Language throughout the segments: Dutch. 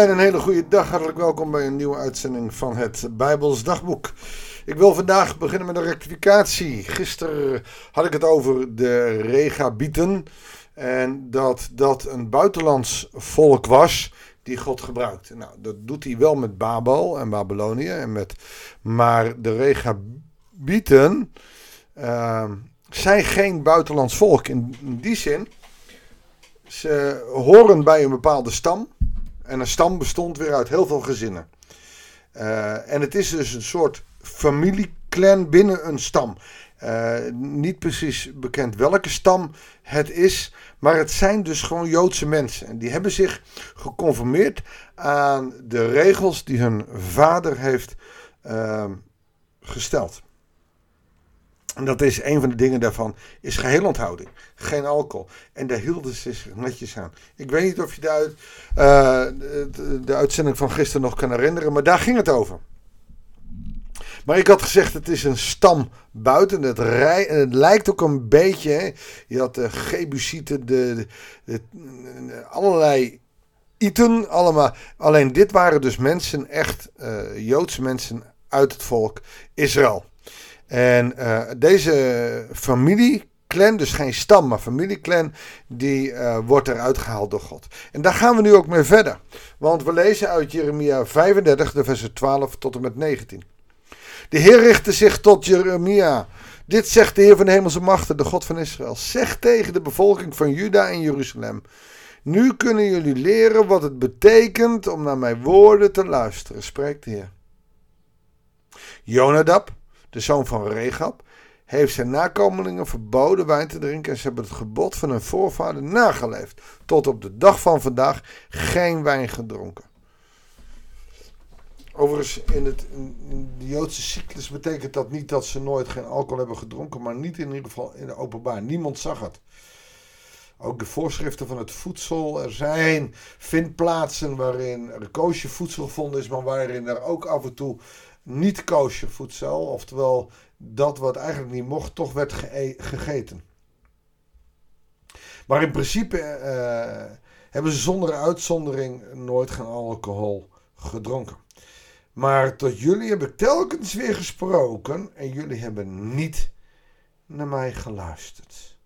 En een hele goede dag. Hartelijk welkom bij een nieuwe uitzending van het Bijbels Dagboek. Ik wil vandaag beginnen met een rectificatie. Gisteren had ik het over de Regabieten. En dat dat een buitenlands volk was die God gebruikte. Nou, dat doet hij wel met Babel en Babylonië. En met, maar de Regabieten uh, zijn geen buitenlands volk in die zin. Ze horen bij een bepaalde stam. En een stam bestond weer uit heel veel gezinnen. Uh, en het is dus een soort familieclan binnen een stam. Uh, niet precies bekend welke stam het is, maar het zijn dus gewoon Joodse mensen. En die hebben zich geconformeerd aan de regels die hun vader heeft uh, gesteld. En dat is een van de dingen daarvan, is geheel onthouding. Geen alcohol. En daar hielden ze zich netjes aan. Ik weet niet of je uh, de, de, uitzending van gisteren nog kan herinneren, maar daar ging het over. Maar ik had gezegd, het is een stam buiten. Het, rij, en het lijkt ook een beetje, je had de Gebusieten, de, de, de, allerlei Iten, allemaal. Alleen dit waren dus mensen, echt uh, Joodse mensen uit het volk Israël. En uh, deze familieclan, dus geen stam, maar familieclan, die uh, wordt eruit gehaald door God. En daar gaan we nu ook mee verder. Want we lezen uit Jeremia 35, de versen 12 tot en met 19. De Heer richtte zich tot Jeremia. Dit zegt de Heer van de hemelse machten, de God van Israël. Zeg tegen de bevolking van Juda en Jeruzalem. Nu kunnen jullie leren wat het betekent om naar mijn woorden te luisteren, spreekt de Heer. Jonadab, de zoon van Regab, heeft zijn nakomelingen verboden wijn te drinken en ze hebben het gebod van hun voorvader nageleefd. Tot op de dag van vandaag geen wijn gedronken. Overigens, in, het, de Joodse cyclus betekent dat niet dat ze nooit geen alcohol hebben gedronken, maar niet in ieder geval in de openbaar. Niemand zag het. Ook de voorschriften van het voedsel. Er zijn vindplaatsen waarin er voedsel gevonden is, maar waarin er ook af en toe niet koosje voedsel, oftewel dat wat eigenlijk niet mocht, toch werd ge gegeten. Maar in principe uh, hebben ze zonder uitzondering nooit geen alcohol gedronken. Maar tot jullie heb ik telkens weer gesproken en jullie hebben niet naar mij geluisterd.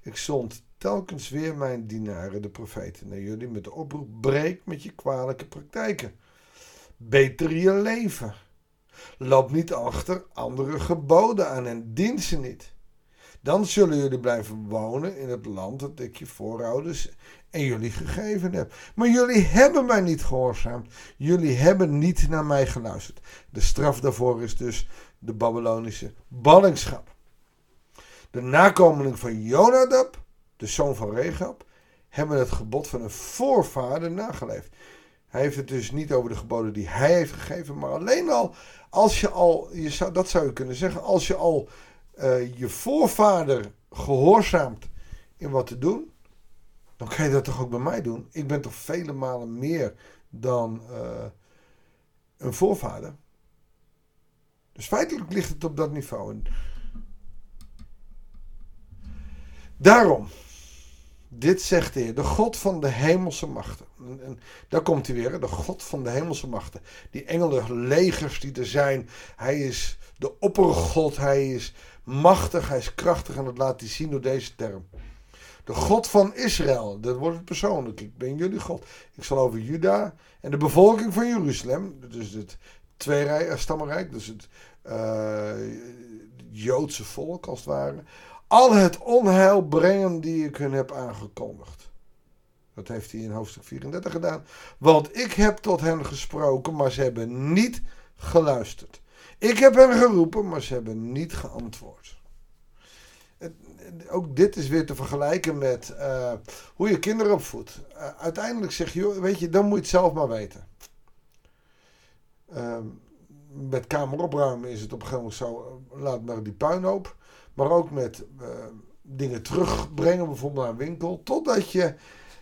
Ik zond telkens weer mijn dienaren, de profeten, naar jullie met de oproep: breek met je kwalijke praktijken. Beter je leven. Loop niet achter andere geboden aan en dien ze niet. Dan zullen jullie blijven wonen in het land dat ik je voorouders en jullie gegeven heb. Maar jullie hebben mij niet gehoorzaamd. Jullie hebben niet naar mij geluisterd. De straf daarvoor is dus de Babylonische ballingschap. De nakomeling van Jonadab, de zoon van Regab, hebben het gebod van een voorvader nageleefd. Hij heeft het dus niet over de geboden die hij heeft gegeven, maar alleen al, als je al, je zou, dat zou je kunnen zeggen, als je al uh, je voorvader gehoorzaamt in wat te doen, dan kan je dat toch ook bij mij doen. Ik ben toch vele malen meer dan uh, een voorvader. Dus feitelijk ligt het op dat niveau. Daarom, dit zegt de Heer, de God van de hemelse machten. En daar komt hij weer, de God van de hemelse machten. Die engelen, legers die er zijn. Hij is de oppergod, hij is machtig, hij is krachtig en dat laat hij zien door deze term. De God van Israël, dat wordt het persoonlijk. Ik ben jullie God. Ik zal over Juda en de bevolking van Jeruzalem, dus het twee stammenrijk, dus het uh, Joodse volk als het ware, al het onheil brengen die ik hun heb aangekondigd. Dat heeft hij in hoofdstuk 34 gedaan. Want ik heb tot hen gesproken, maar ze hebben niet geluisterd. Ik heb hen geroepen, maar ze hebben niet geantwoord. Ook dit is weer te vergelijken met uh, hoe je kinderen opvoedt. Uh, uiteindelijk zeg je, weet je, dan moet je het zelf maar weten. Uh, met kamer opruimen is het op een gegeven moment zo, laat maar die puinhoop. Maar ook met uh, dingen terugbrengen, bijvoorbeeld naar een winkel. Totdat je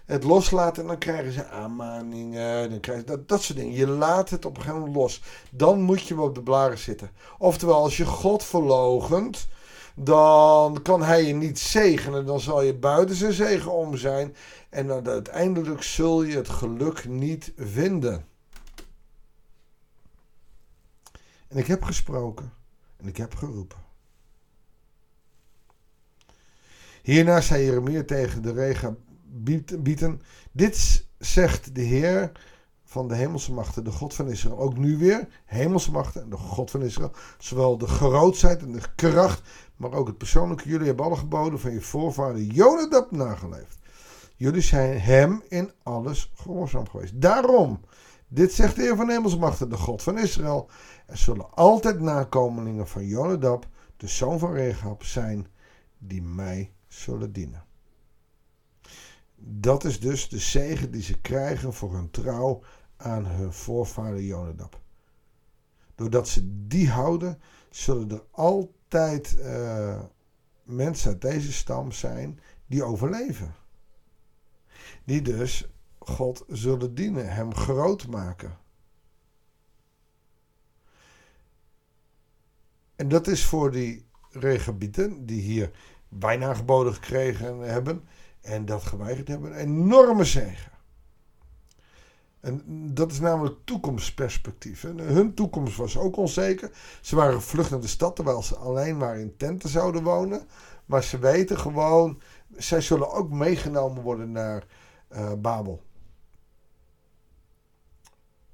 het loslaat en dan krijgen ze aanmaningen. Dan krijgen dat, dat soort dingen. Je laat het op een gegeven moment los. Dan moet je op de blaren zitten. Oftewel, als je God verlogent, dan kan hij je niet zegenen. Dan zal je buiten zijn zegen om zijn. En uiteindelijk zul je het geluk niet vinden. En ik heb gesproken en ik heb geroepen. Hierna zei Jeremia tegen de regen bieten: Dit zegt de Heer van de hemelse machten, de God van Israël. Ook nu weer, hemelse machten en de God van Israël. Zowel de grootheid en de kracht, maar ook het persoonlijke. Jullie hebben alle geboden van je voorvader Jonadab nageleefd. Jullie zijn hem in alles gehoorzaam geweest. Daarom, dit zegt de Heer van de hemelse machten, de God van Israël. Er zullen altijd nakomelingen van Jonadab, de zoon van Rehab, zijn die mij zullen dienen. Dat is dus de zegen die ze krijgen voor hun trouw aan hun voorvader Jonadab. Doordat ze die houden, zullen er altijd uh, mensen uit deze stam zijn die overleven. Die dus God zullen dienen, hem groot maken. En dat is voor die regebieten die hier bijna geboden gekregen hebben en dat geweigerd hebben, een enorme zegen. En dat is namelijk toekomstperspectief. hun toekomst was ook onzeker. Ze waren gevlucht naar de stad terwijl ze alleen maar in tenten zouden wonen. Maar ze weten gewoon, zij zullen ook meegenomen worden naar uh, Babel.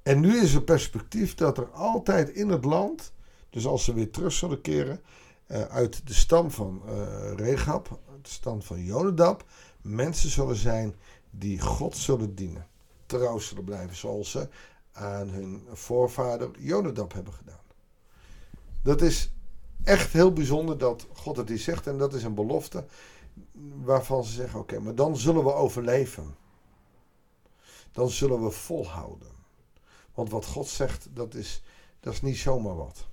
En nu is het perspectief dat er altijd in het land, dus als ze weer terug zullen keren, uit de stam van uh, Regab, de stam van Jonadab, mensen zullen zijn die God zullen dienen. Trouw zullen blijven zoals ze aan hun voorvader Jonadab hebben gedaan. Dat is echt heel bijzonder dat God het die zegt en dat is een belofte waarvan ze zeggen: oké, maar dan zullen we overleven. Dan zullen we volhouden. Want wat God zegt, dat is, dat is niet zomaar wat.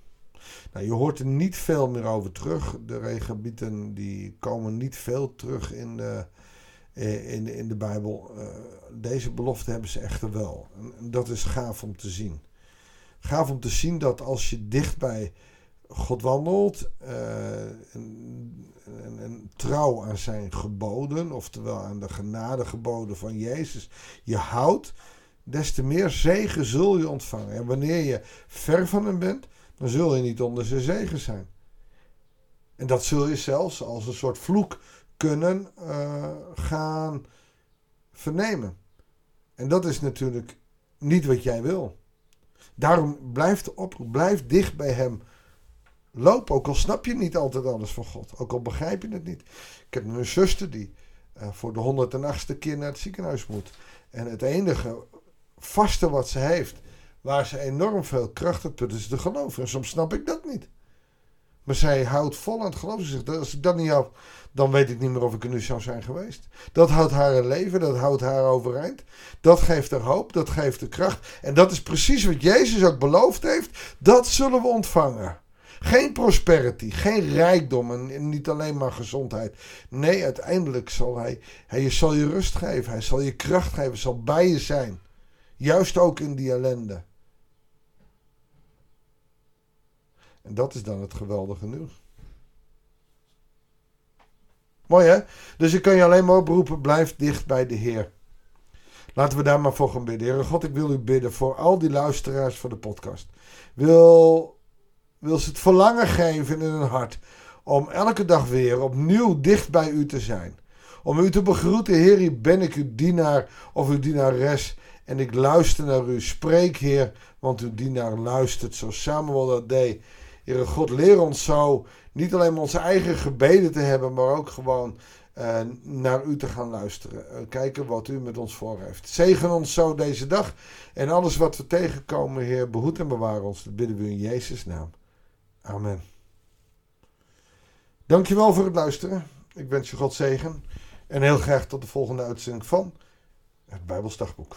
Nou, je hoort er niet veel meer over terug. De regenbieten die komen niet veel terug in de, eh, in, in de Bijbel. Eh, deze belofte hebben ze echter wel. En dat is gaaf om te zien. Gaaf om te zien dat als je dicht bij God wandelt uh, en, en, en, trouw aan zijn geboden, oftewel aan de genadegeboden van Jezus, je houdt, des te meer zegen zul je ontvangen. En wanneer je ver van hem bent, dan zul je niet onder zijn zegen zijn. En dat zul je zelfs als een soort vloek kunnen uh, gaan vernemen. En dat is natuurlijk niet wat jij wil. Daarom blijf de blijf dicht bij hem. Loop, ook al snap je niet altijd alles van God. Ook al begrijp je het niet. Ik heb een zuster die uh, voor de 108ste keer naar het ziekenhuis moet. En het enige vaste wat ze heeft, waar ze enorm veel kracht op put, is de geloof. En soms snap ik dat niet. Maar zij houdt vol aan het geloof. Ze zegt, als ik dat niet had, dan weet ik niet meer of ik er nu zou zijn geweest. Dat houdt haar leven, dat houdt haar overeind. Dat geeft haar hoop, dat geeft haar kracht. En dat is precies wat Jezus ook beloofd heeft. Dat zullen we ontvangen. Geen prosperity, geen rijkdom en niet alleen maar gezondheid. Nee, uiteindelijk zal hij, hij zal je rust geven. Hij zal je kracht geven, zal bij je zijn. Juist ook in die ellende. En dat is dan het geweldige nieuws. Mooi hè? Dus ik kan je alleen maar oproepen, blijf dicht bij de Heer. Laten we daar maar voor gaan bidden. Heer God, ik wil u bidden voor al die luisteraars van de podcast. Wil, wil ze het verlangen geven in hun hart om elke dag weer opnieuw dicht bij u te zijn. Om u te begroeten, Heer, hier ben ik uw dienaar of uw dienares. En ik luister naar u. Spreek, Heer, want uw dienaar luistert. Zo Samuel dat deed. Heere God, leer ons zo niet alleen onze eigen gebeden te hebben, maar ook gewoon uh, naar u te gaan luisteren. Uh, kijken wat u met ons voor heeft. Zegen ons zo deze dag. En alles wat we tegenkomen, Heer, behoed en bewaar ons. Dat bidden we in Jezus' naam. Amen. Dankjewel voor het luisteren. Ik wens je God zegen. En heel graag tot de volgende uitzending van het Bijbelsdagboek.